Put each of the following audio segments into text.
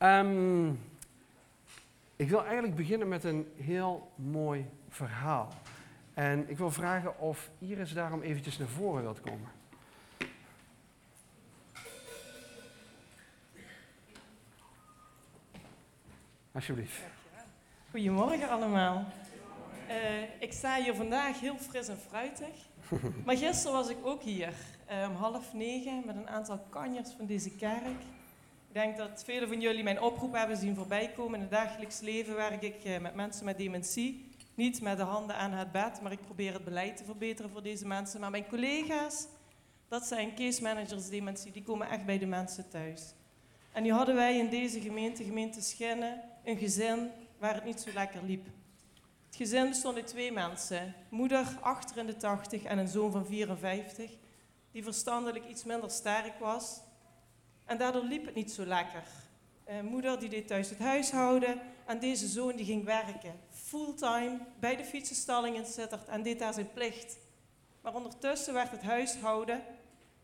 Ehm, ik wil eigenlijk beginnen met een heel mooi verhaal. En ik wil vragen of Iris daarom eventjes naar voren wilt komen. Alsjeblieft. Goedemorgen allemaal. Eh, ik sta hier vandaag heel fris en fruitig. Maar gisteren was ik ook hier om half negen met een aantal kanjers van deze kerk. Ik denk dat velen van jullie mijn oproep hebben zien voorbij komen. In het dagelijks leven werk ik eh, met mensen met dementie. Niet met de handen aan het bed, maar ik probeer het beleid te verbeteren voor deze mensen. Maar mijn collega's, dat zijn case managers dementie, die komen echt bij de mensen thuis. En nu hadden wij in deze gemeente, gemeente Schinnen, een gezin waar het niet zo lekker liep. Het gezin bestond uit twee mensen. Moeder achter in de 80 en een zoon van 54, die verstandelijk iets minder sterk was. En daardoor liep het niet zo lekker. Uh, moeder die deed thuis het huishouden en deze zoon die ging werken. Fulltime bij de fietsenstalling in Sittard en deed daar zijn plicht. Maar ondertussen werd het huishouden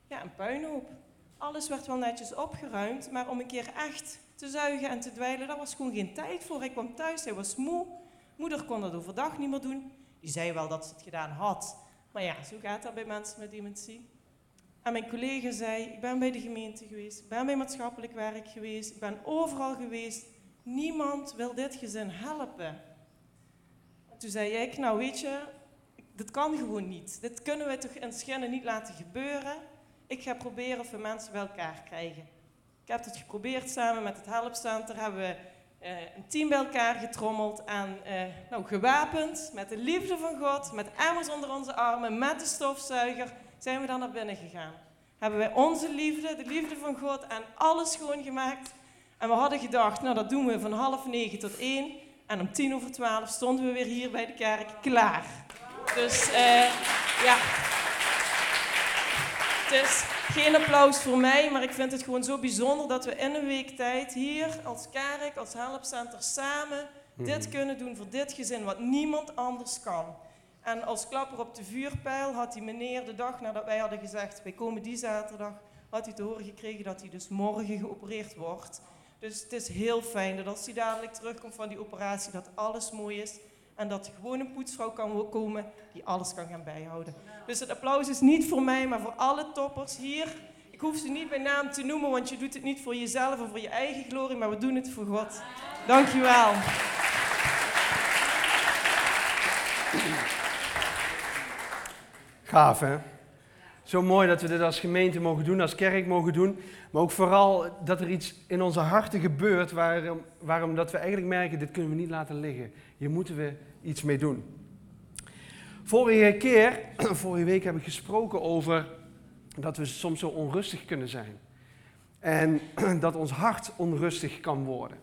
ja, een puinhoop. Alles werd wel netjes opgeruimd, maar om een keer echt te zuigen en te dweilen, daar was gewoon geen tijd voor. Hij kwam thuis, hij was moe. Moeder kon dat overdag niet meer doen. Die zei wel dat ze het gedaan had. Maar ja, zo gaat dat bij mensen met dementie. En mijn collega zei, ik ben bij de gemeente geweest, ik ben bij maatschappelijk werk geweest, ik ben overal geweest. Niemand wil dit gezin helpen. En toen zei ik, nou weet je, dit kan gewoon niet. Dit kunnen we toch in Schinnen niet laten gebeuren. Ik ga proberen of we mensen bij elkaar krijgen. Ik heb het geprobeerd samen met het Helpcenter. Hebben we uh, een team bij elkaar getrommeld en uh, nou, gewapend met de liefde van God, met emmers onder onze armen, met de stofzuiger, zijn we dan naar binnen gegaan. Hebben wij onze liefde, de liefde van God en alles schoongemaakt. En we hadden gedacht, nou dat doen we van half negen tot één. En om tien over twaalf stonden we weer hier bij de kerk klaar. Dus uh, ja, het is geen applaus voor mij, maar ik vind het gewoon zo bijzonder dat we in een week tijd hier als kerk, als helpcenter samen dit mhm. kunnen doen voor dit gezin, wat niemand anders kan. En als klapper op de vuurpijl had die meneer de dag nadat wij hadden gezegd, wij komen die zaterdag, had hij te horen gekregen dat hij dus morgen geopereerd wordt. Dus het is heel fijn dat als hij dadelijk terugkomt van die operatie, dat alles mooi is. En dat er gewoon een poetsvrouw kan komen die alles kan gaan bijhouden. Dus het applaus is niet voor mij, maar voor alle toppers hier. Ik hoef ze niet bij naam te noemen, want je doet het niet voor jezelf en voor je eigen glorie, maar we doen het voor God. Dankjewel. Gaaf hè? Zo mooi dat we dit als gemeente mogen doen, als kerk mogen doen. Maar ook vooral dat er iets in onze harten gebeurt waarom, waarom dat we eigenlijk merken, dit kunnen we niet laten liggen. Hier moeten we iets mee doen. Vorige keer, vorige week heb ik gesproken over dat we soms zo onrustig kunnen zijn. En dat ons hart onrustig kan worden.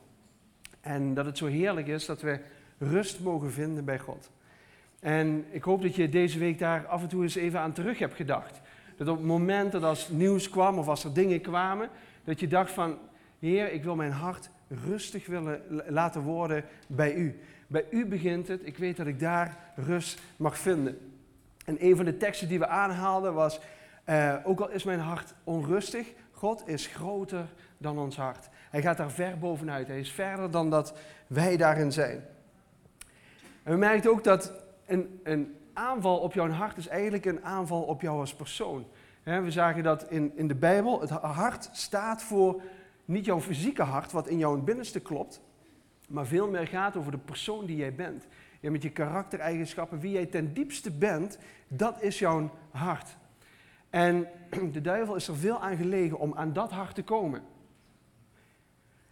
En dat het zo heerlijk is dat we rust mogen vinden bij God. En ik hoop dat je deze week daar af en toe eens even aan terug hebt gedacht. Dat op het moment dat als nieuws kwam of als er dingen kwamen, dat je dacht van, Heer, ik wil mijn hart rustig willen laten worden bij U. Bij U begint het, ik weet dat ik daar rust mag vinden. En een van de teksten die we aanhaalden was, uh, ook al is mijn hart onrustig, God is groter dan ons hart. Hij gaat daar ver bovenuit, hij is verder dan dat wij daarin zijn. En we merkten ook dat een, een aanval op jouw hart is eigenlijk een aanval op jou als persoon. we zagen dat in, in de Bijbel. Het hart staat voor niet jouw fysieke hart, wat in jouw binnenste klopt, maar veel meer gaat over de persoon die jij bent. Ja, met je karaktereigenschappen, wie jij ten diepste bent, dat is jouw hart. En de duivel is er veel aan gelegen om aan dat hart te komen.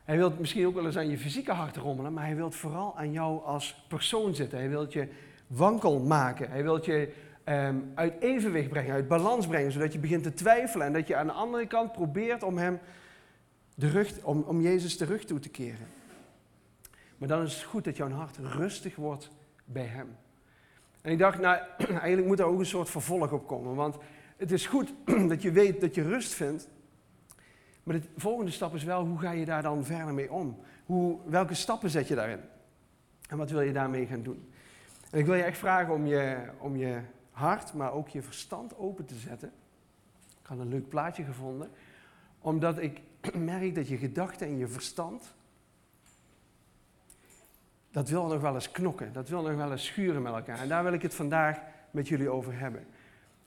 Hij wil misschien ook wel eens aan je fysieke hart rommelen, maar hij wil vooral aan jou als persoon zitten. Hij wil je wankel maken. Hij wil je um, uit evenwicht brengen, uit balans brengen, zodat je begint te twijfelen en dat je aan de andere kant probeert om hem de om, om Jezus de rug toe te keren. Maar dan is het goed dat jouw hart rustig wordt bij hem. En ik dacht, nou, eigenlijk moet daar ook een soort vervolg op komen. Want het is goed dat je weet dat je rust vindt. Maar de volgende stap is wel, hoe ga je daar dan verder mee om? Hoe, welke stappen zet je daarin? En wat wil je daarmee gaan doen? En ik wil je echt vragen om je, om je hart, maar ook je verstand open te zetten. Ik had een leuk plaatje gevonden. Omdat ik merk dat je gedachten en je verstand dat wil nog wel eens knokken, dat wil nog wel eens schuren met elkaar. En daar wil ik het vandaag met jullie over hebben.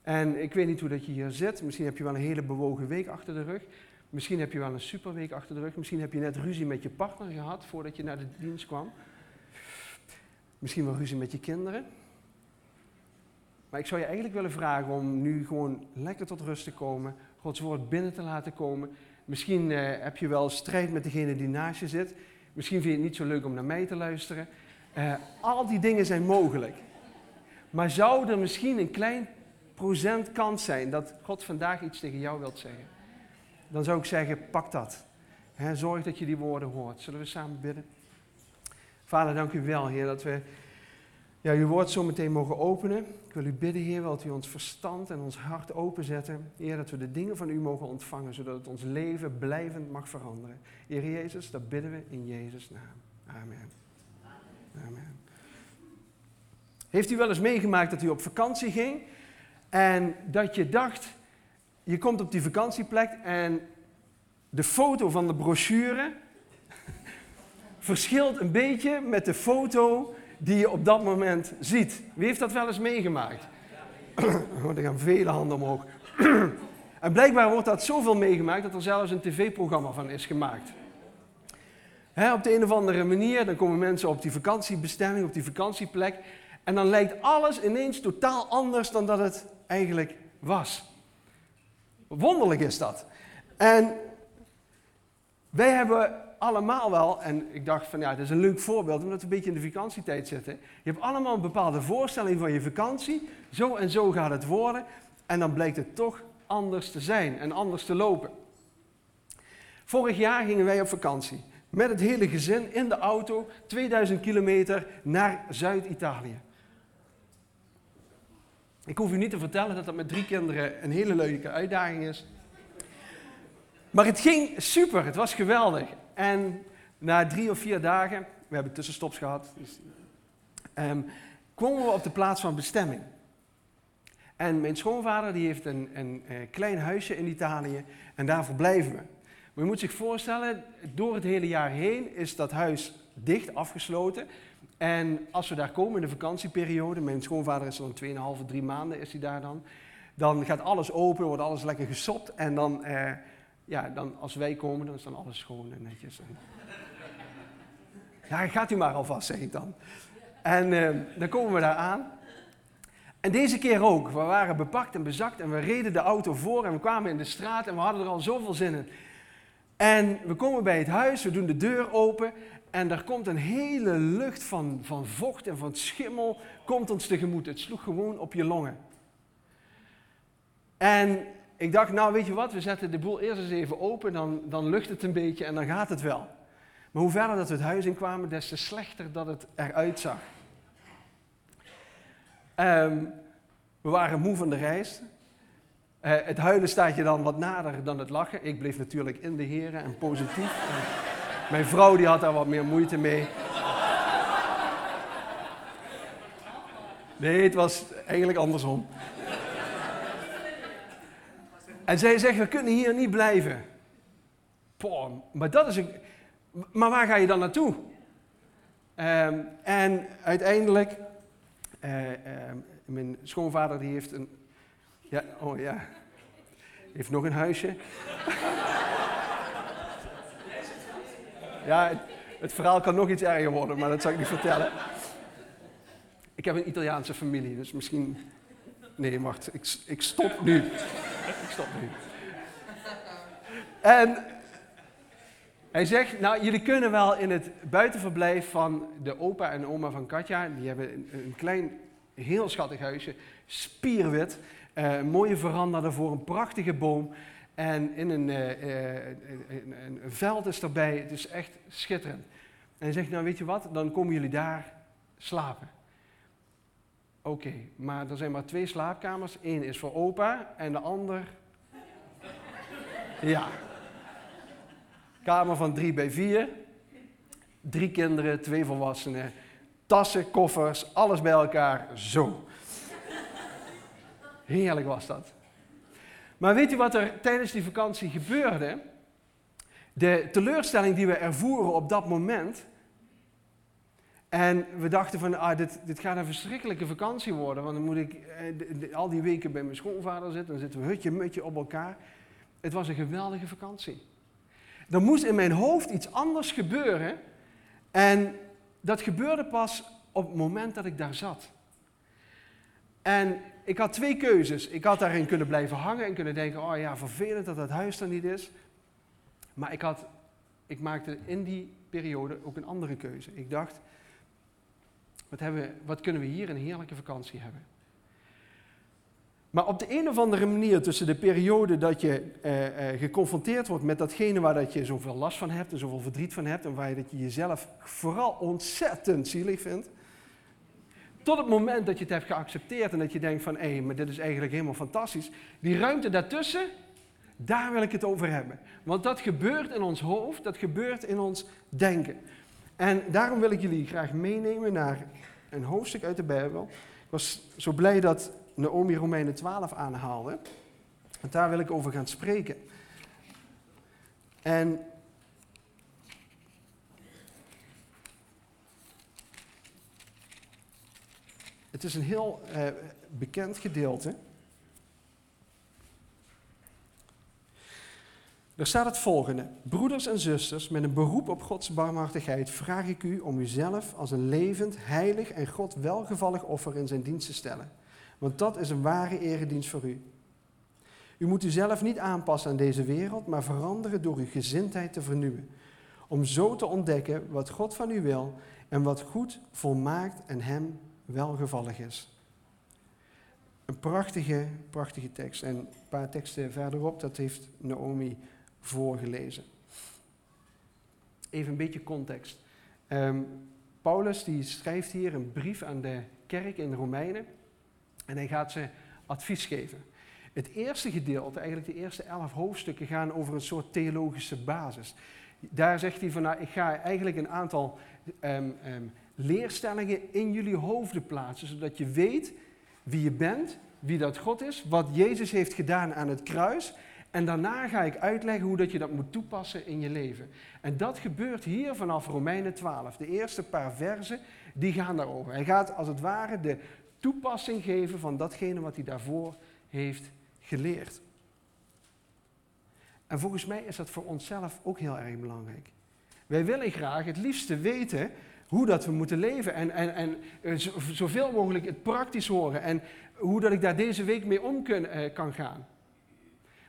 En ik weet niet hoe dat je hier zit. Misschien heb je wel een hele bewogen week achter de rug. Misschien heb je wel een superweek achter de rug. Misschien heb je net ruzie met je partner gehad voordat je naar de dienst kwam. Misschien wel ruzie met je kinderen. Maar ik zou je eigenlijk willen vragen om nu gewoon lekker tot rust te komen. Gods woord binnen te laten komen. Misschien eh, heb je wel strijd met degene die naast je zit. Misschien vind je het niet zo leuk om naar mij te luisteren. Uh, al die dingen zijn mogelijk. Maar zou er misschien een klein procent kans zijn dat God vandaag iets tegen jou wilt zeggen? Dan zou ik zeggen, pak dat. zorg dat je die woorden hoort. Zullen we samen bidden? Vader, dank u wel, Heer, dat we ja, uw woord zo meteen mogen openen. Ik wil u bidden, Heer, wilt u ons verstand en ons hart openzetten. Heer, dat we de dingen van u mogen ontvangen, zodat het ons leven blijvend mag veranderen. Heer Jezus, dat bidden we in Jezus' naam. Amen. Amen. Heeft u wel eens meegemaakt dat u op vakantie ging en dat je dacht, je komt op die vakantieplek en de foto van de brochure verschilt een beetje met de foto die je op dat moment ziet. Wie heeft dat wel eens meegemaakt? Oh, er gaan vele handen omhoog. en blijkbaar wordt dat zoveel meegemaakt dat er zelfs een tv-programma van is gemaakt. op de een of andere manier, dan komen mensen op die vakantiebestemming, op die vakantieplek. En dan lijkt alles ineens totaal anders dan dat het eigenlijk was. Wonderlijk is dat. En wij hebben allemaal wel, en ik dacht van ja, het is een leuk voorbeeld omdat we een beetje in de vakantietijd zitten. Je hebt allemaal een bepaalde voorstelling van je vakantie. Zo en zo gaat het worden. En dan blijkt het toch anders te zijn en anders te lopen. Vorig jaar gingen wij op vakantie. Met het hele gezin in de auto, 2000 kilometer naar Zuid-Italië. Ik hoef u niet te vertellen dat dat met drie kinderen een hele leuke uitdaging is. Maar het ging super, het was geweldig. En na drie of vier dagen, we hebben tussenstops gehad, dus, um, kwamen we op de plaats van bestemming. En mijn schoonvader die heeft een, een, een, eh, klein huisje in Italië en daar verblijven we. Maar je moet zich voorstellen, door het hele jaar heen is dat huis dicht, afgesloten. En als we daar komen in de vakantieperiode, mijn schoonvader is dan 2,5, 3 maanden is hij daar dan. Dan gaat alles open, wordt alles lekker gesopt en dan... Eh, ja, dan als wij komen, dan is dan alles schoon en netjes. En... Ja, gaat u maar alvast, zeg ik dan. En uh, dan komen we daar aan. En deze keer ook. We waren bepakt en bezakt en we reden de auto voor en we kwamen in de straat en we hadden er al zoveel zin in. En we komen bij het huis, we doen de deur open en er komt een hele lucht van, van vocht en van schimmel komt ons tegemoet. Het sloeg gewoon op je longen. En ik dacht, nou weet je wat, we zetten de boel eerst eens even open, dan, dan lucht het een beetje en dan gaat het wel. Maar hoe verder dat we het huis in kwamen, des te slechter dat het eruit zag. Ehm, we waren moe van de reis. Uh, het huilen staat je dan wat nader dan het lachen. Ik bleef natuurlijk in de heren en positief. mijn vrouw die had daar wat meer moeite mee. Nee, het was eigenlijk andersom. En zij zegt, we kunnen hier niet blijven. Poh, maar dat is. Maar waar ga je dan naartoe? Ehm, en uiteindelijk, uh, mijn schoonvader die heeft een... Ja, oh ja. Heeft nog een huisje. ja, het, het verhaal kan nog iets erger worden, maar dat zal ik niet vertellen. Ik heb een Italiaanse familie, dus misschien... Nee, wacht, ik, ik stop nu ik stop nu. En hij zegt, nou jullie kunnen wel in het buitenverblijf van de opa en oma van Katja, die hebben een, een klein, heel schattig huisje, spierwit, uh, een mooie veranda daarvoor, een prachtige boom. En in een, uh, uh, een, een, veld is erbij, het is echt schitterend. En hij zegt, nou weet je wat, dan komen jullie daar slapen. Oké, maar er zijn maar twee slaapkamers. Eén is voor opa en de ander. Ja. Kamer van drie bij vier. Drie kinderen, twee volwassenen. Tassen, koffers, alles bij elkaar. Zo. Heerlijk was dat. Maar weet u wat er tijdens die vakantie gebeurde? De teleurstelling die we ervoeren op dat moment En we dachten van, ah, dit, dit gaat een verschrikkelijke vakantie worden, want dan moet ik eh, al die weken bij mijn schoonvader zitten, dan zitten we hutje mutje op elkaar. Het was een geweldige vakantie. Er moest in mijn hoofd iets anders gebeuren en dat gebeurde pas op het moment dat ik daar zat. En ik had twee keuzes. Ik had daarin kunnen blijven hangen en kunnen denken, oh ja, vervelend dat dat huis er niet is. Maar ik, had, ik maakte in die periode ook een andere keuze. Ik dacht, wat, hebben, wat kunnen we hier een heerlijke vakantie hebben? Maar op de een of andere manier tussen de periode dat je eh, eh, geconfronteerd wordt met datgene waar dat je zoveel last van hebt en zoveel verdriet van hebt en waar je, dat je jezelf vooral ontzettend zielig vindt, tot het moment dat je het hebt geaccepteerd en dat je denkt van hé, maar dit is eigenlijk helemaal fantastisch, die ruimte daartussen, daar wil ik het over hebben. Want dat gebeurt in ons hoofd, dat gebeurt in ons denken. En daarom wil ik jullie graag meenemen naar een hoofdstuk uit de Bijbel. Ik was zo blij dat Naomi Romeinen 12 aanhaalde. Want daar wil ik over gaan spreken. En het is een heel uh, bekend gedeelte. Er staat het volgende. Broeders en zusters, met een beroep op Gods barmhartigheid vraag ik u om uzelf als een levend, heilig en God welgevallig offer in zijn dienst te stellen. Want dat is een ware eredienst voor u. U moet uzelf niet aanpassen aan deze wereld, maar veranderen door uw gezindheid te vernieuwen. Om zo te ontdekken wat God van u wil en wat goed, volmaakt en hem welgevallig is. Een prachtige, prachtige tekst. En een paar teksten verderop, dat heeft Naomi voorgelezen. Even een beetje context. Ehm, Paulus die schrijft hier een brief aan de kerk in Romeinen en hij gaat ze advies geven. Het eerste gedeelte, eigenlijk de eerste elf hoofdstukken, gaan over een soort theologische basis. Daar zegt hij van, nou, ik ga eigenlijk een aantal ehm, ehm, leerstellingen in jullie hoofden plaatsen, zodat je weet wie je bent, wie dat God is, wat Jezus heeft gedaan aan het kruis en daarna ga ik uitleggen hoe dat je dat moet toepassen in je leven. En dat gebeurt hier vanaf Romeinen 12. De eerste paar versen, die gaan daarover. Hij gaat als het ware de toepassing geven van datgene wat hij daarvoor heeft geleerd. En volgens mij is dat voor onszelf ook heel erg belangrijk. Wij willen graag het liefste weten hoe dat we moeten leven en, en, en eh, zoveel mogelijk het praktisch horen en hoe dat ik daar deze week mee om eh, kan gaan.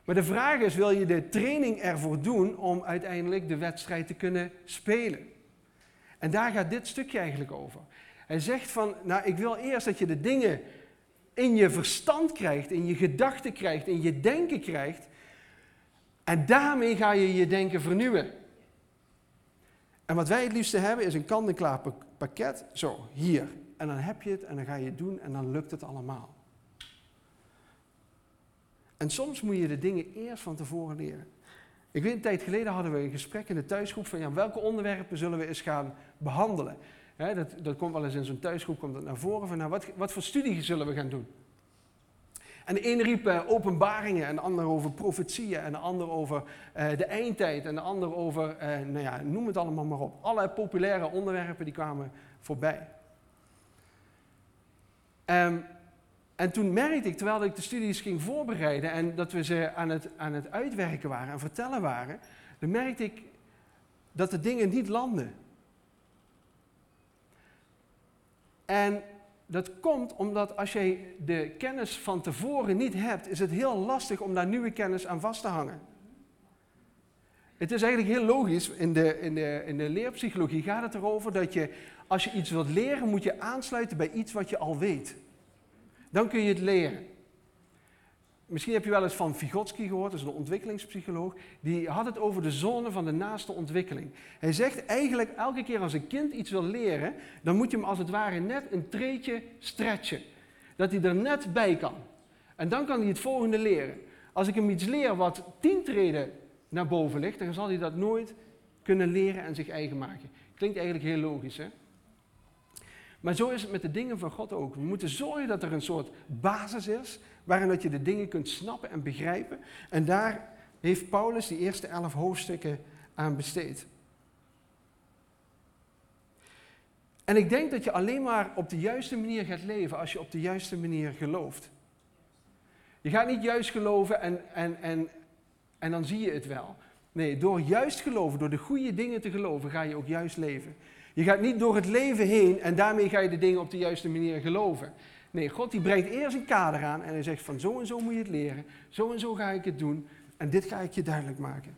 Maar de vraag is, wil je de training ervoor doen om uiteindelijk de wedstrijd te kunnen spelen? En daar gaat dit stukje eigenlijk over. Hij zegt van, nou ik wil eerst dat je de dingen in je verstand krijgt, in je gedachten krijgt, in je denken krijgt. En daarmee ga je je denken vernieuwen. En wat wij het liefste hebben is een kant-en-klaar pakket, zo, hier. En dan heb je het en dan ga je het doen en dan lukt het allemaal. En soms moet je de dingen eerst van tevoren leren. Ik weet, een tijd geleden hadden we een gesprek in de thuisgroep van ja, welke onderwerpen zullen we eens gaan behandelen. dat, dat komt wel eens in zo'n thuisgroep komt dat naar voren van nou, wat, wat voor studie zullen we gaan doen. En de een riep uh, openbaringen, en de ander over profetieën, en de ander over uh, de eindtijd, en de ander over, uh, nou ja, noem het allemaal maar op. Alle populaire onderwerpen die kwamen voorbij. Um, en toen merkte ik, terwijl ik de studies ging voorbereiden en dat we ze aan het, aan het uitwerken waren en vertellen waren, dan merkte ik dat de dingen niet landen. En dat komt omdat als jij de kennis van tevoren niet hebt, is het heel lastig om daar nieuwe kennis aan vast te hangen. Het is eigenlijk heel logisch, in de, in, de, in de leerpsychologie gaat het erover dat je, als je iets wilt leren, moet je aansluiten bij iets wat je al weet. Dan kun je het leren. Misschien heb je wel eens van Vygotsky gehoord, dat is een ontwikkelingspsycholoog. Die had het over de zone van de naaste ontwikkeling. Hij zegt eigenlijk elke keer als een kind iets wil leren, dan moet je hem als het ware net een treetje stretchen. Dat hij er net bij kan. En dan kan hij het volgende leren. Als ik hem iets leer wat tien treden naar boven ligt, dan zal hij dat nooit kunnen leren en zich eigen maken. Klinkt eigenlijk heel logisch, hè? Maar zo is het met de dingen van God ook. We moeten zorgen dat er een soort basis is waarin dat je de dingen kunt snappen en begrijpen. En daar heeft Paulus die eerste elf hoofdstukken aan besteed. En ik denk dat je alleen maar op de juiste manier gaat leven als je op de juiste manier gelooft. Je gaat niet juist geloven en, en, en, en dan zie je het wel. Nee, door juist geloven, door de goede dingen te geloven, ga je ook juist leven. Je gaat niet door het leven heen en daarmee ga je de dingen op de juiste manier geloven. Nee, God die brengt eerst een kader aan en hij zegt van zo en zo moet je het leren, zo en zo ga ik het doen en dit ga ik je duidelijk maken.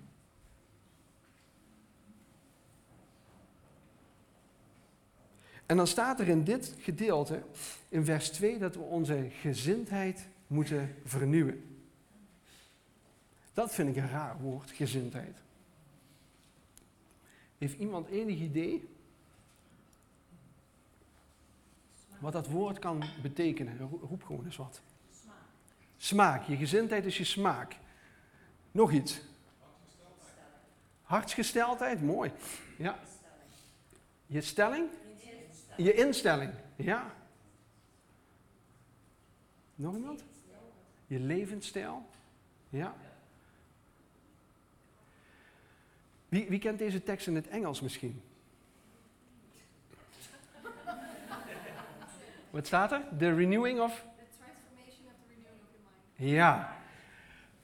En dan staat er in dit gedeelte, in vers 2, dat we onze gezindheid moeten vernieuwen. Dat vind ik een raar woord, gezindheid. Heeft iemand enig idee wat dat woord kan betekenen? Roep gewoon eens wat. Smaak. Smaak. Je gezindheid is je smaak. Nog iets. Hartsgesteldheid, mooi. Ja. Je stelling? Je instelling, ja. Nog iemand? Je levensstijl, ja. Wie, wie kent deze tekst in het Engels misschien? Wat staat er? The renewing of? The transformation of the renewing of your mind. Ja.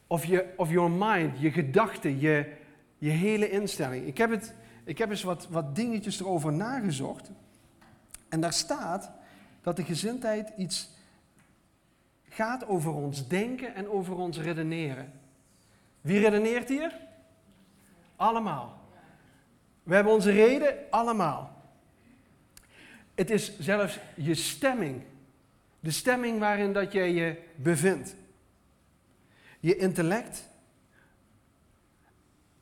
Of, je, of your mind, je gedachten, je, je hele instelling. Ik heb, het, ik heb eens wat, wat dingetjes erover nagezocht. En daar staat dat de gezindheid iets gaat over ons denken en over ons redeneren. Wie redeneert hier? Allemaal. We hebben onze reden, allemaal. Het is zelfs je stemming. De stemming waarin dat jij je bevindt. Je intellect.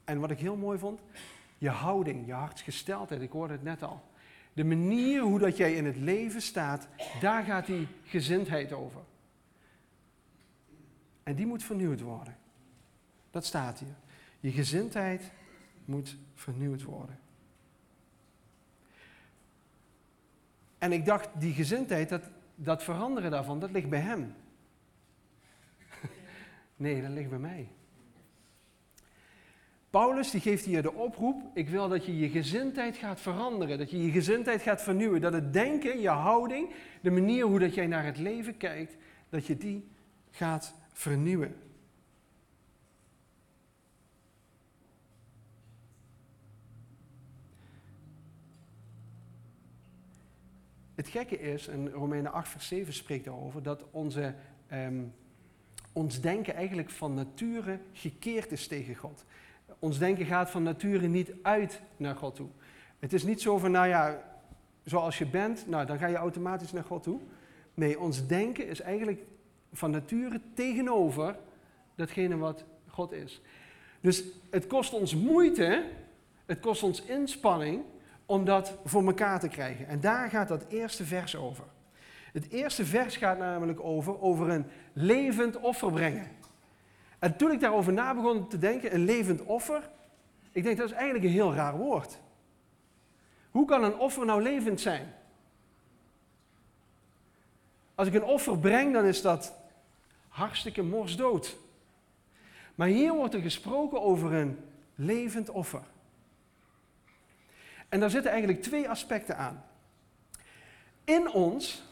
En wat ik heel mooi vond, je houding, je hartsgesteldheid. Ik hoorde het net al. De manier hoe dat jij in het leven staat, daar gaat die gezindheid over. En die moet vernieuwd worden. Dat staat hier. Je gezindheid moet vernieuwd worden. En ik dacht, die gezindheid, dat, dat veranderen daarvan, dat ligt bij hem. nee, dat ligt bij mij. Paulus die geeft hier de oproep, ik wil dat je je gezindheid gaat veranderen, dat je je gezindheid gaat vernieuwen, dat het denken, je houding, de manier hoe dat jij naar het leven kijkt, dat je die gaat vernieuwen. Het gekke is, en Romeinen 8 vers 7 spreekt daarover, dat onze, ehm, ons denken eigenlijk van nature gekeerd is tegen God. Ons denken gaat van nature niet uit naar God toe. Het is niet zo van, nou ja, zoals je bent, nou dan ga je automatisch naar God toe. Nee, ons denken is eigenlijk van nature tegenover datgene wat God is. Dus het kost ons moeite, het kost ons inspanning om dat voor elkaar te krijgen. En daar gaat dat eerste vers over. Het eerste vers gaat namelijk over, over een levend offer brengen. En toen ik daarover na begon te denken, een levend offer, ik denk dat is eigenlijk een heel raar woord. Hoe kan een offer nou levend zijn? Als ik een offer breng, dan is dat hartstikke morsdood. Maar hier wordt er gesproken over een levend offer. En daar zitten eigenlijk twee aspecten aan. In ons,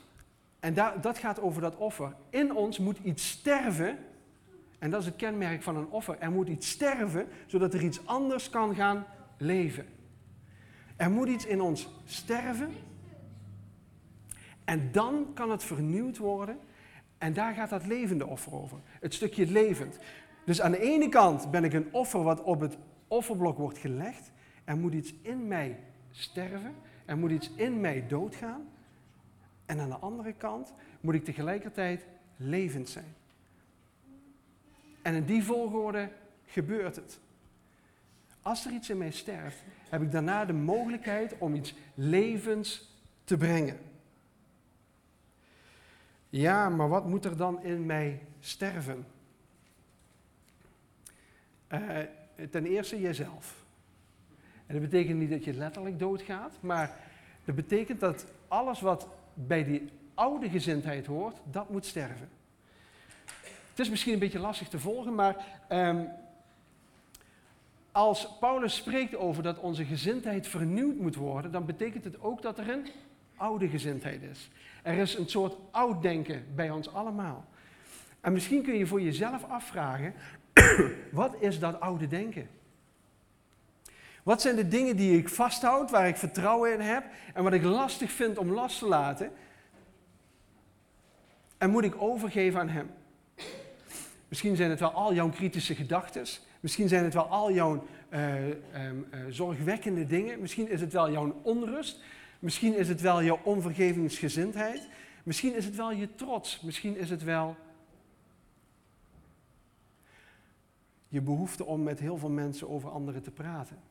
en dat gaat over dat offer, in ons moet iets sterven en dat is het kenmerk van een offer. Er moet iets sterven, zodat er iets anders kan gaan leven. Er moet iets in ons sterven. En dan kan het vernieuwd worden. En daar gaat dat levende offer over. Het stukje levend. Dus aan de ene kant ben ik een offer wat op het offerblok wordt gelegd. Er moet iets in mij sterven. Er moet iets in mij doodgaan. En aan de andere kant moet ik tegelijkertijd levend zijn. En in die volgorde gebeurt het. Als er iets in mij sterft, heb ik daarna de mogelijkheid om iets levens te brengen. Ja, maar wat moet er dan in mij sterven? Uh, ten eerste jezelf. En dat betekent niet dat je letterlijk doodgaat, maar dat betekent dat alles wat bij die oude gezindheid hoort, dat moet sterven. Het is misschien een beetje lastig te volgen, maar um, als Paulus spreekt over dat onze gezindheid vernieuwd moet worden, dan betekent het ook dat er een oude gezindheid is. Er is een soort oud denken bij ons allemaal. En misschien kun je voor jezelf afvragen, wat is dat oude denken? Wat zijn de dingen die ik vasthoud, waar ik vertrouwen in heb en wat ik lastig vind om los te laten? En moet ik overgeven aan Hem? Misschien zijn het wel al jouw kritische gedachten. Misschien zijn het wel al jouw uh, um, uh, zorgwekkende dingen. Misschien is het wel jouw onrust. Misschien is het wel jouw onvergevingsgezindheid. Misschien is het wel je trots. Misschien is het wel je behoefte om met heel veel mensen over anderen te praten.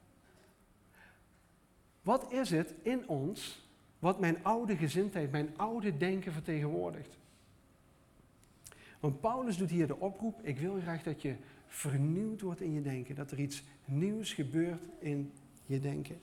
Wat is het in ons wat mijn oude gezindheid, mijn oude denken vertegenwoordigt? Want Paulus doet hier de oproep, ik wil graag dat je vernieuwd wordt in je denken, dat er iets nieuws gebeurt in je denken.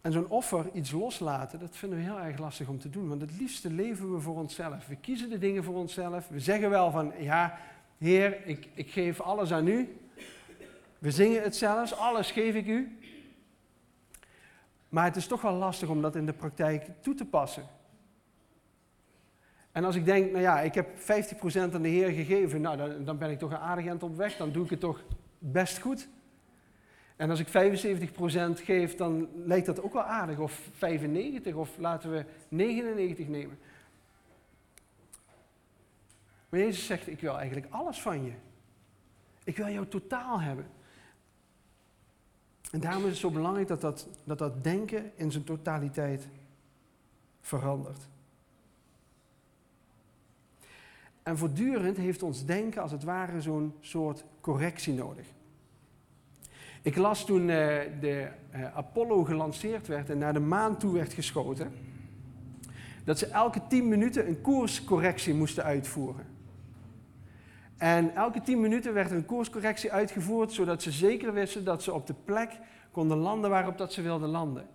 En zo'n offer, iets loslaten, dat vinden we heel erg lastig om te doen. Want het liefste leven we voor onszelf. We kiezen de dingen voor onszelf. We zeggen wel van, ja, Heer, ik, ik geef alles aan u. We zingen het zelfs, alles geef ik u. Maar het is toch wel lastig om dat in de praktijk toe te passen. En als ik denk, nou ja, ik heb 50% aan de Heer gegeven, nou dan, dan ben ik toch een aardig op weg, dan doe ik het toch best goed. En als ik 75% geef, dan lijkt dat ook wel aardig. Of 95, of laten we 99 nemen. Maar Jezus zegt, ik wil eigenlijk alles van je. Ik wil jou totaal hebben. En daarom is het zo belangrijk dat dat, dat, dat denken in zijn totaliteit verandert. En voortdurend heeft ons denken als het ware zo'n soort correctie nodig. Ik las toen uh, de uh, Apollo gelanceerd werd en naar de maan toe werd geschoten, dat ze elke 10 minuten een koerscorrectie moesten uitvoeren. En elke 10 minuten werd er een koerscorrectie uitgevoerd, zodat ze zeker wisten dat ze op de plek konden landen waarop dat ze wilden landen.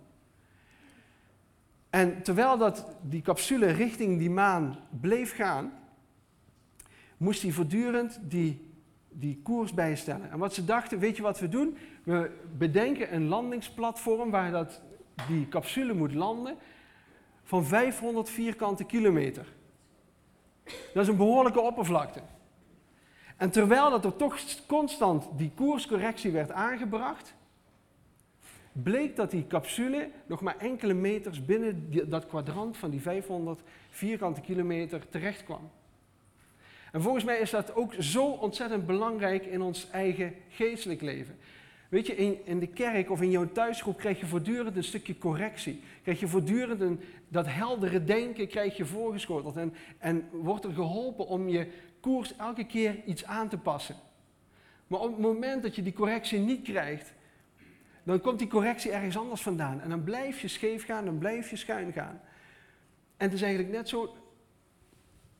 En terwijl dat die capsule richting die maan bleef gaan, moest hij voortdurend die, die koers bijstellen. En wat ze dachten, weet je wat we doen? We bedenken een landingsplatform waar dat, die capsule moet landen van 500 vierkante kilometer. Dat is een behoorlijke oppervlakte. En terwijl dat er toch constant die koerscorrectie werd aangebracht, bleek dat die capsule nog maar enkele meters binnen dat kwadrant van die 500 vierkante kilometer terecht kwam. En volgens mij is dat ook zo ontzettend belangrijk in ons eigen geestelijk leven. Weet je, in, in de kerk of in jouw thuisgroep krijg je voortdurend een stukje correctie. Krijg je voortdurend een, dat heldere denken krijg je voorgeschoteld. En, en wordt er geholpen om je koers elke keer iets aan te passen. Maar op het moment dat je die correctie niet krijgt, dan komt die correctie ergens anders vandaan. En dan blijf je scheef gaan, dan blijf je schuin gaan. En het is eigenlijk net zo,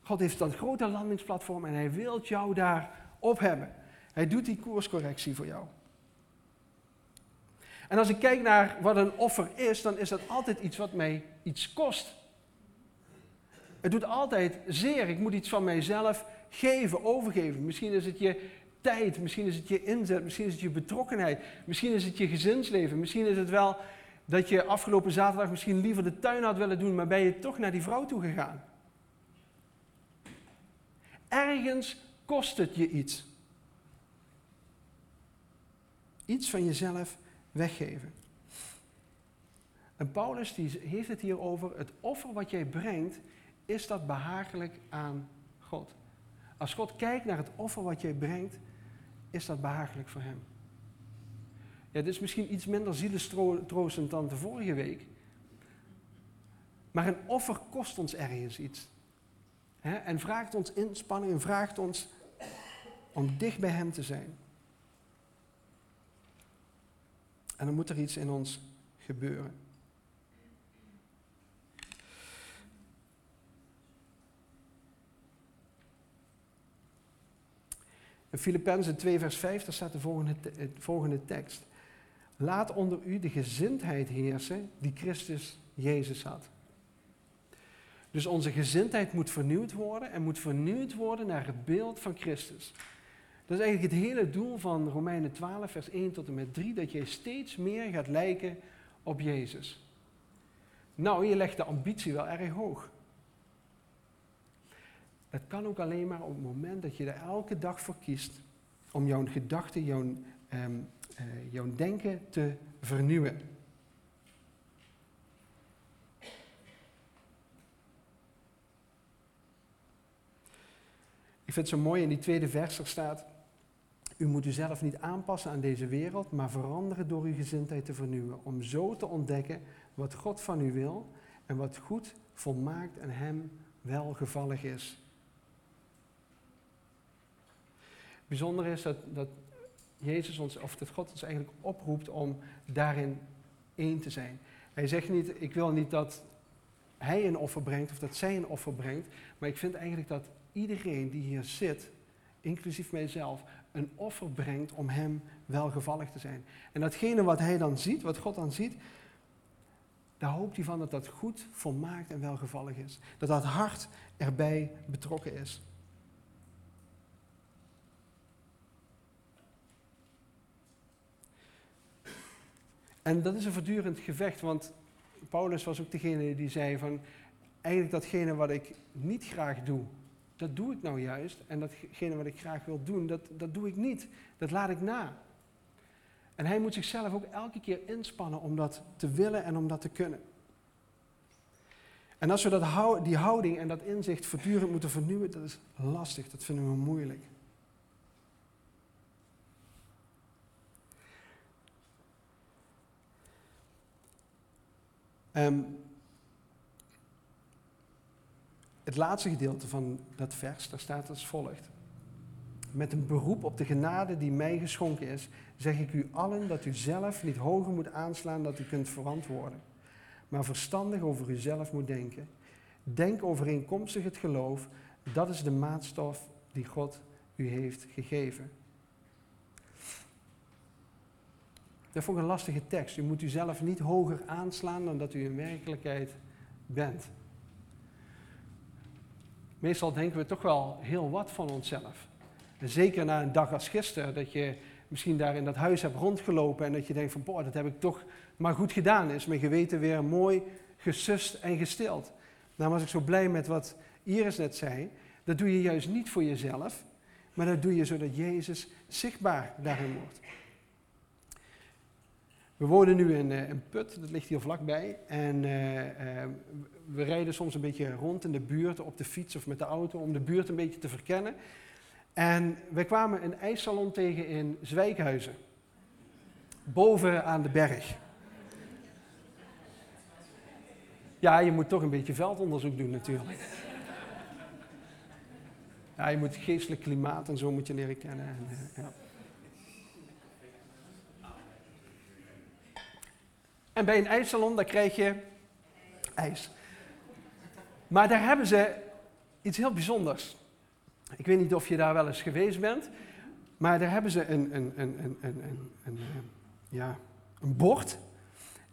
God heeft dat grote landingsplatform en hij wil jou daar op hebben. Hij doet die koerscorrectie voor jou. En als ik kijk naar wat een offer is, dan is dat altijd iets wat mij iets kost. Het doet altijd zeer. Ik moet iets van mijzelf geven, overgeven. Misschien is het je tijd, misschien is het je inzet, misschien is het je betrokkenheid, misschien is het je gezinsleven, misschien is het wel dat je afgelopen zaterdag misschien liever de tuin had willen doen, maar ben je toch naar die vrouw toe gegaan. Ergens kost het je iets. Iets van jezelf weggeven. En Paulus die heeft het hier over, het offer wat jij brengt, is dat behagelijk aan God. Als God kijkt naar het offer wat jij brengt, is dat behagelijk voor Hem. Ja, dit is misschien iets minder zieletroostend dan de vorige week. Maar een offer kost ons ergens iets. En vraagt ons inspanning en vraagt ons om dicht bij Hem te zijn. En dan moet er iets in ons gebeuren. In Filippenzen 2, vers 5, daar staat de volgende, de volgende tekst. Laat onder u de gezindheid heersen die Christus Jezus had. Dus onze gezindheid moet vernieuwd worden en moet vernieuwd worden naar het beeld van Christus. Dat is eigenlijk het hele doel van Romeinen 12, vers 1 tot en met 3, dat je steeds meer gaat lijken op Jezus. Nou, je legt de ambitie wel erg hoog. Dat kan ook alleen maar op het moment dat je er elke dag voor kiest om jouw gedachten, jouw, ehm, uh, jouw denken te vernieuwen. Ik vind het zo mooi in die tweede vers er staat, u moet uzelf niet aanpassen aan deze wereld, maar veranderen door uw gezindheid te vernieuwen, om zo te ontdekken wat God van u wil en wat goed, volmaakt en hem welgevallig is. Bijzonder is dat, dat Jezus ons, of dat God ons eigenlijk oproept om daarin één te zijn. Hij zegt niet, ik wil niet dat hij een offer brengt of dat zij een offer brengt, maar ik vind eigenlijk dat iedereen die hier zit, inclusief mijzelf, een offer brengt om hem welgevallig te zijn. En datgene wat hij dan ziet, wat God dan ziet, daar hoopt hij van dat dat goed, volmaakt en welgevallig is. Dat dat hart erbij betrokken is. En dat is een voortdurend gevecht, want Paulus was ook degene die zei van, eigenlijk datgene wat ik niet graag doe, dat doe ik nou juist. En datgene wat ik graag wil doen, dat, dat doe ik niet. Dat laat ik na. En hij moet zichzelf ook elke keer inspannen om dat te willen en om dat te kunnen. En als we dat, die houding en dat inzicht voortdurend moeten vernieuwen, dat is lastig, dat vinden we moeilijk. Um, het laatste gedeelte van dat vers, daar staat als volgt. Met een beroep op de genade die mij geschonken is, zeg ik u allen dat u zelf niet hoger moet aanslaan dat u kunt verantwoorden, maar verstandig over uzelf moet denken. Denk overeenkomstig het geloof, dat is de maatstaf die God u heeft gegeven. Dat vond ik een lastige tekst. U moet uzelf niet hoger aanslaan dan dat u in werkelijkheid bent. Meestal denken we toch wel heel wat van onszelf. Zeker na een dag als gisteren, dat je misschien daar in dat huis hebt rondgelopen en dat je denkt van, boah, dat heb ik toch maar goed gedaan. Is mijn geweten weer mooi gesust en gestild. Nou was ik zo blij met wat Iris net zei. Dat doe je juist niet voor jezelf, maar dat doe je zodat Jezus zichtbaar daarin wordt. We wonen nu in, uh, Put, dat ligt hier vlakbij. En uh, uh, we rijden soms een beetje rond in de buurt op de fiets of met de auto om de buurt een beetje te verkennen. En wij kwamen een ijssalon tegen in Zwijkhuizen. Boven aan de berg. Ja, je moet toch een beetje veldonderzoek doen natuurlijk. Ja, je moet geestelijk klimaat en zo moet je leren kennen. En, ja. En bij een ijssalon, daar krijg je ijs. Maar daar hebben ze iets heel bijzonders. Ik weet niet of je daar wel eens geweest bent, maar daar hebben ze een, een, een, een, een, ja, bord.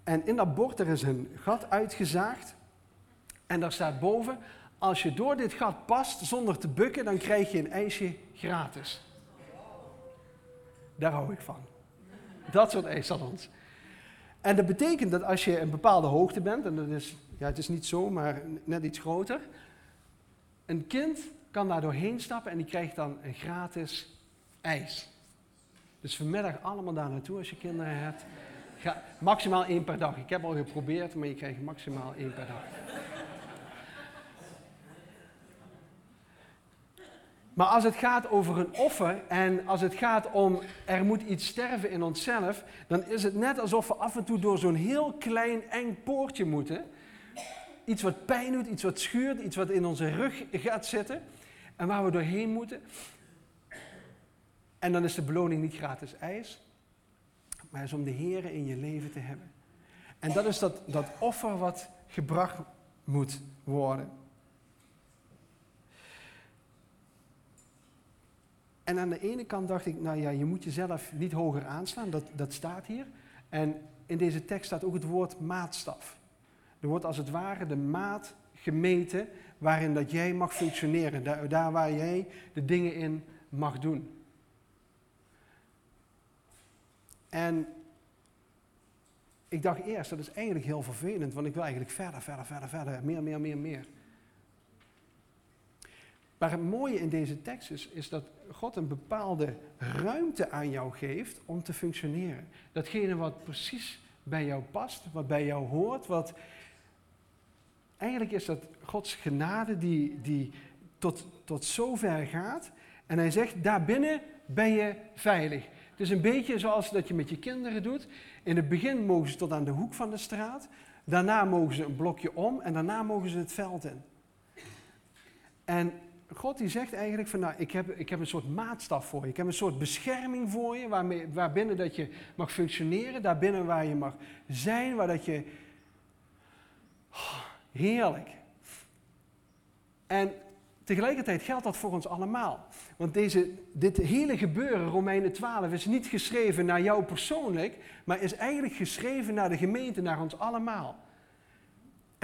En in dat bord er is een gat uitgezaagd. En daar staat boven, als je door dit gat past zonder te bukken, dan krijg je een ijsje gratis. Daar hou ik van. Dat soort ijssalons. En dat betekent dat als je een bepaalde hoogte bent, en dat is, ja, het is niet zo, maar net iets groter, een kind kan daar doorheen stappen en die krijgt dan een gratis ijs. Dus vanmiddag allemaal daar naartoe als je kinderen hebt. Ga, maximaal één per dag. Ik heb al geprobeerd, maar je krijgt maximaal één per dag. Maar als het gaat over een offer en als het gaat om er moet iets sterven in onszelf, dan is het net alsof we af en toe door zo'n heel klein eng poortje moeten. Iets wat pijn doet, iets wat schuurt, iets wat in onze rug gaat zitten en waar we doorheen moeten. En dan is de beloning niet gratis ijs, maar is om de Heer in je leven te hebben. En dat is dat, dat offer wat gebracht moet worden. En aan de ene kant dacht ik, nou ja, je moet jezelf niet hoger aanslaan, dat, dat staat hier. En in deze tekst staat ook het woord maatstaf. Er wordt als het ware de maat gemeente waarin dat jij mag functioneren. Daar, daar waar jij de dingen in mag doen. En ik dacht eerst, dat is eigenlijk heel vervelend, want ik wil eigenlijk verder, verder, verder, verder, meer, meer, meer, meer. Maar het mooie in deze tekst is, is dat God een bepaalde ruimte aan jou geeft om te functioneren. Datgene wat precies bij jou past, wat bij jou hoort, wat... Eigenlijk is dat Gods genade die, die tot, tot zover gaat. En hij zegt, daarbinnen ben je veilig. Het is een beetje zoals dat je met je kinderen doet. In het begin mogen ze tot aan de hoek van de straat. Daarna mogen ze een blokje om en daarna mogen ze het veld in. En God die zegt eigenlijk van nou, ik heb, ik heb een soort maatstaf voor je. Ik heb een soort bescherming voor je, waarmee, waarbinnen dat je mag functioneren. Daarbinnen waar je mag zijn, waar dat je... Oh, heerlijk. En tegelijkertijd geldt dat voor ons allemaal. Want deze, dit hele gebeuren, Romeinen 12, is niet geschreven naar jou persoonlijk, maar is eigenlijk geschreven naar de gemeente, naar ons allemaal.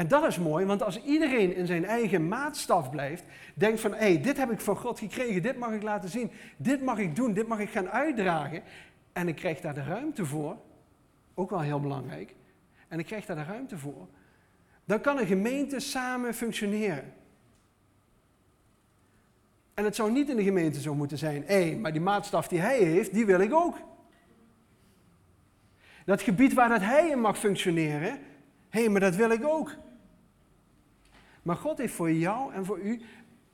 En dat is mooi, want als iedereen in zijn eigen maatstaf blijft, denkt van, hé, hey, dit heb ik van God gekregen, dit mag ik laten zien, dit mag ik doen, dit mag ik gaan uitdragen, en ik krijg daar de ruimte voor, ook wel heel belangrijk, en ik krijg daar de ruimte voor, dan kan een gemeente samen functioneren. En het zou niet in de gemeente zo moeten zijn, hé, maar die maatstaf die hij heeft, die wil ik ook. Dat gebied waar dat hij in mag functioneren, hé, maar dat wil ik ook. Maar God heeft voor jou en voor u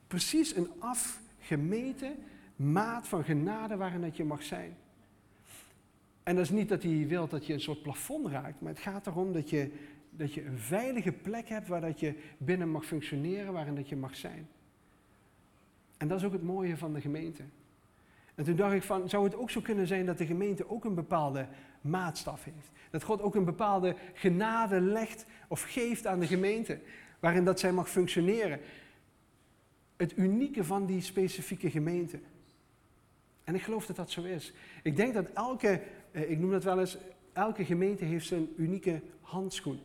precies een afgemeten maat van genade waarin dat je mag zijn. En dat is niet dat hij wil dat je een soort plafond raakt, maar het gaat erom dat je, dat je een veilige plek hebt waar dat je binnen mag functioneren, waarin dat je mag zijn. En dat is ook het mooie van de gemeente. En toen dacht ik van, zou het ook zo kunnen zijn dat de gemeente ook een bepaalde maatstaf heeft? Dat God ook een bepaalde genade legt of geeft aan de gemeente, waarin dat zij mag functioneren. Het unieke van die specifieke gemeente. En ik geloof dat dat zo is. Ik denk dat elke, eh, ik noem dat wel eens, elke gemeente heeft zijn unieke handschoen.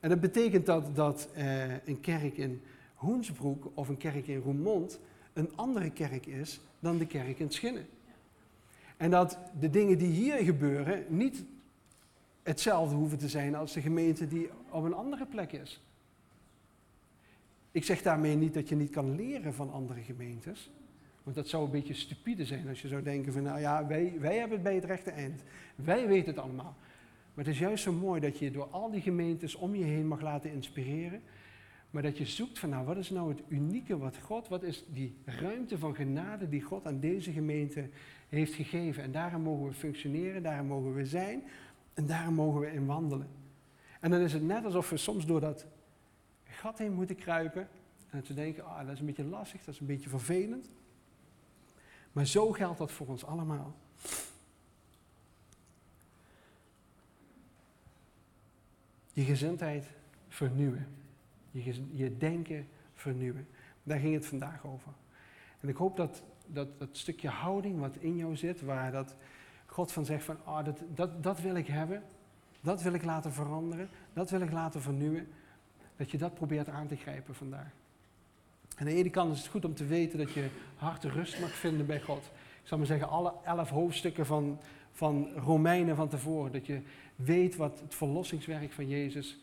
En dat betekent dat, dat uh, een kerk in Hoensbroek of een kerk in Roermond een andere kerk is dan de kerk in Schinnen. En dat de dingen die hier gebeuren niet hetzelfde hoeven te zijn als de gemeente die op een andere plek is. Ik zeg daarmee niet dat je niet kan leren van andere gemeentes. Want dat zou een beetje stupide zijn als je zou denken van, nou ja, wij, wij hebben het bij het rechte eind. Wij weten het allemaal. Maar het is juist zo mooi dat je door al die gemeentes om je heen mag laten inspireren. Maar dat je zoekt van, nou, wat is nou het unieke wat God, wat is die ruimte van genade die God aan deze gemeente heeft gegeven. En daarom mogen we functioneren, daarom mogen we zijn en daarom mogen we in wandelen. En dan is het net alsof we soms door dat gat heen moeten kruipen. En dat we denken, ah, dat is een beetje lastig, dat is een beetje vervelend. Maar zo geldt dat voor ons allemaal. Je gezindheid vernieuwen. Je, je denken vernieuwen. Daar ging het vandaag over. En ik hoop dat dat, dat stukje houding wat in jou zit, waar dat God van zegt van, oh, dat, dat, dat wil ik hebben, dat wil ik laten veranderen, dat wil ik laten vernieuwen, dat je dat probeert aan te grijpen vandaag. Aan de ene kant is het goed om te weten dat je hart rust mag vinden bij God. Ik zal maar zeggen, alle elf hoofdstukken van, van Romeinen van tevoren, dat je weet wat het verlossingswerk van Jezus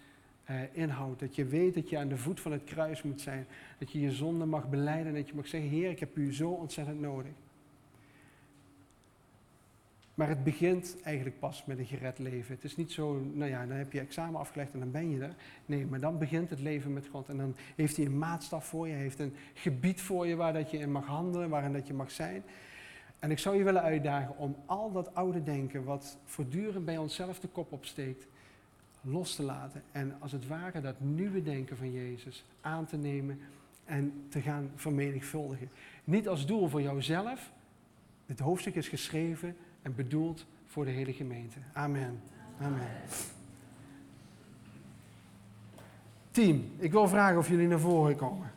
uh, inhoudt. Dat je weet dat je aan de voet van het kruis moet zijn. Dat je je zonde mag beleiden en dat je mag zeggen, Heer, ik heb u zo ontzettend nodig. Maar het begint eigenlijk pas met een gered leven. Het is niet zo, nou ja, dan heb je examen afgelegd en dan ben je er. Nee, maar dan begint het leven met God. En dan heeft hij een maatstaf voor je, heeft een gebied voor je waar dat je in mag handelen, waarin dat je mag zijn. En ik zou je willen uitdagen om al dat oude denken, wat voortdurend bij onszelf de kop opsteekt, los te laten. En als het ware dat nieuwe denken van Jezus aan te nemen en te gaan vermenigvuldigen. Niet als doel voor jouzelf. Dit hoofdstuk is geschreven en bedoeld voor de hele gemeente. Amen. Amen. Team, ik wil vragen of jullie naar voren komen.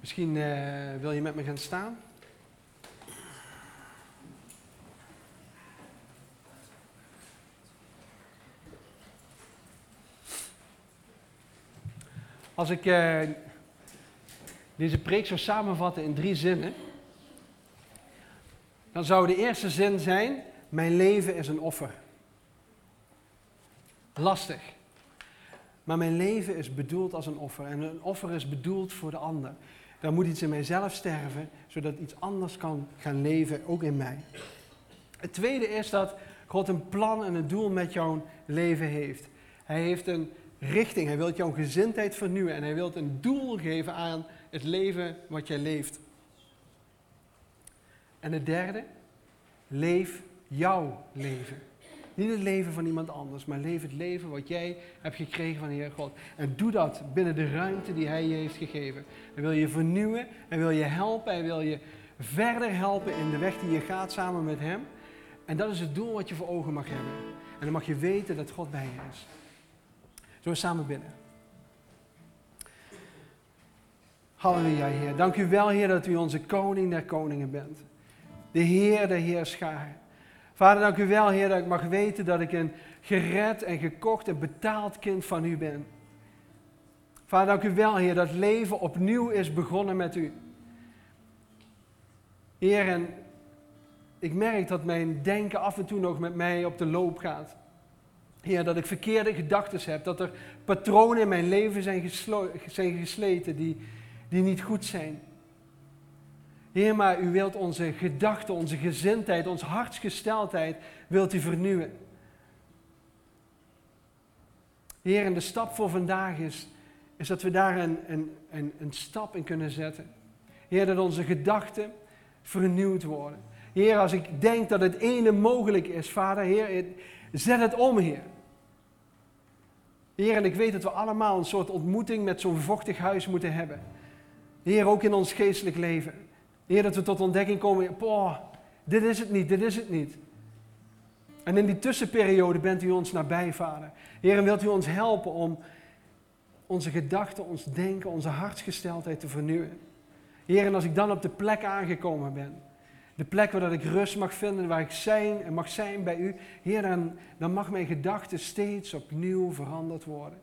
Misschien eh, wil je met me gaan staan. Als ik uh, deze preek zou samenvatten in drie zinnen, dan zou de eerste zin zijn: Mijn leven is een offer. Lastig. Maar mijn leven is bedoeld als een offer. En een offer is bedoeld voor de ander. Dan moet iets in mijzelf sterven, zodat iets anders kan gaan leven, ook in mij. Het tweede is dat God een plan en een doel met jouw leven heeft. Hij heeft een richting, hij wil jouw gezindheid vernieuwen en hij wil een doel geven aan het leven wat jij leeft. En het derde, leef jouw leven. Niet het leven van iemand anders, maar leef het leven wat jij hebt gekregen van de Heer God. En doe dat binnen de ruimte die Hij je heeft gegeven. Hij wil je vernieuwen, Hij wil je helpen, Hij wil je verder helpen in de weg die je gaat samen met Hem. En dat is het doel wat je voor ogen mag hebben. En dan mag je weten dat God bij je is. Zo we samen binnen. Halleluja, Heer. Dank u wel, Heer, dat u onze koning der koningen bent. De Heer der heerscharen. Vader, dank u wel, Heer, dat ik mag weten dat ik een gered en gekocht en betaald kind van u ben. Vader, dank u wel, Heer, dat leven opnieuw is begonnen met u. Heer, en ik merk dat mijn denken af en toe nog met mij op de loop gaat. Heer, dat ik verkeerde gedachten heb, dat er patronen in mijn leven zijn, zijn gesleten die, die niet goed zijn. Heer, maar u wilt onze gedachten, onze gezindheid, onze hartsgesteldheid, wilt u vernieuwen. Heer, en de stap voor vandaag is, is dat we daar een, een, een, een stap in kunnen zetten. Heer, dat onze gedachten vernieuwd worden. Heer, als ik denk dat het ene mogelijk is, Vader, Heer, zet het om, Heer. Heer, en ik weet dat we allemaal een soort ontmoeting met zo'n vochtig huis moeten hebben. Heer, ook in ons geestelijk leven. Heer, dat we tot ontdekking komen, boah, dit is het niet, dit is het niet. En in die tussenperiode bent u ons nabij, Vader. Heer, en wilt u ons helpen om onze gedachten, ons denken, onze hartsgesteldheid te vernieuwen. Heer, en als ik dan op de plek aangekomen ben, de plek waar ik rust mag vinden, waar ik zijn en mag zijn bij u, Heer, dan, dan mag mijn gedachten steeds opnieuw veranderd worden.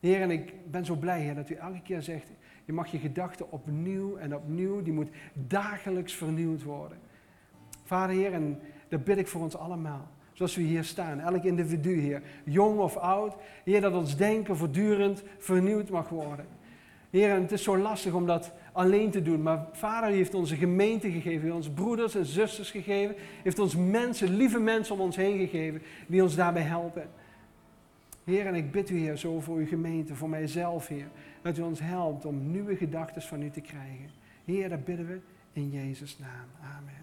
Heer, en ik ben zo blij, Heer, dat u elke keer zegt, je mag je gedachten opnieuw en opnieuw, die moet dagelijks vernieuwd worden. Vader Heer, en dat bid ik voor ons allemaal. Zoals we hier staan, elk individu, Heer, jong of oud. Heer, dat ons denken voortdurend vernieuwd mag worden. Heer, en het is zo lastig om dat alleen te doen. Maar Vader heeft onze gemeente gegeven, heeft ons broeders en zusters gegeven, heeft ons mensen, lieve mensen om ons heen gegeven, die ons daarbij helpen. Heer, en ik bid u, Heer, zo voor uw gemeente, voor mijzelf, Heer, dat u ons helpt om nieuwe gedachten van u te krijgen. Heer, dat bidden we in Jezus' naam. Amen.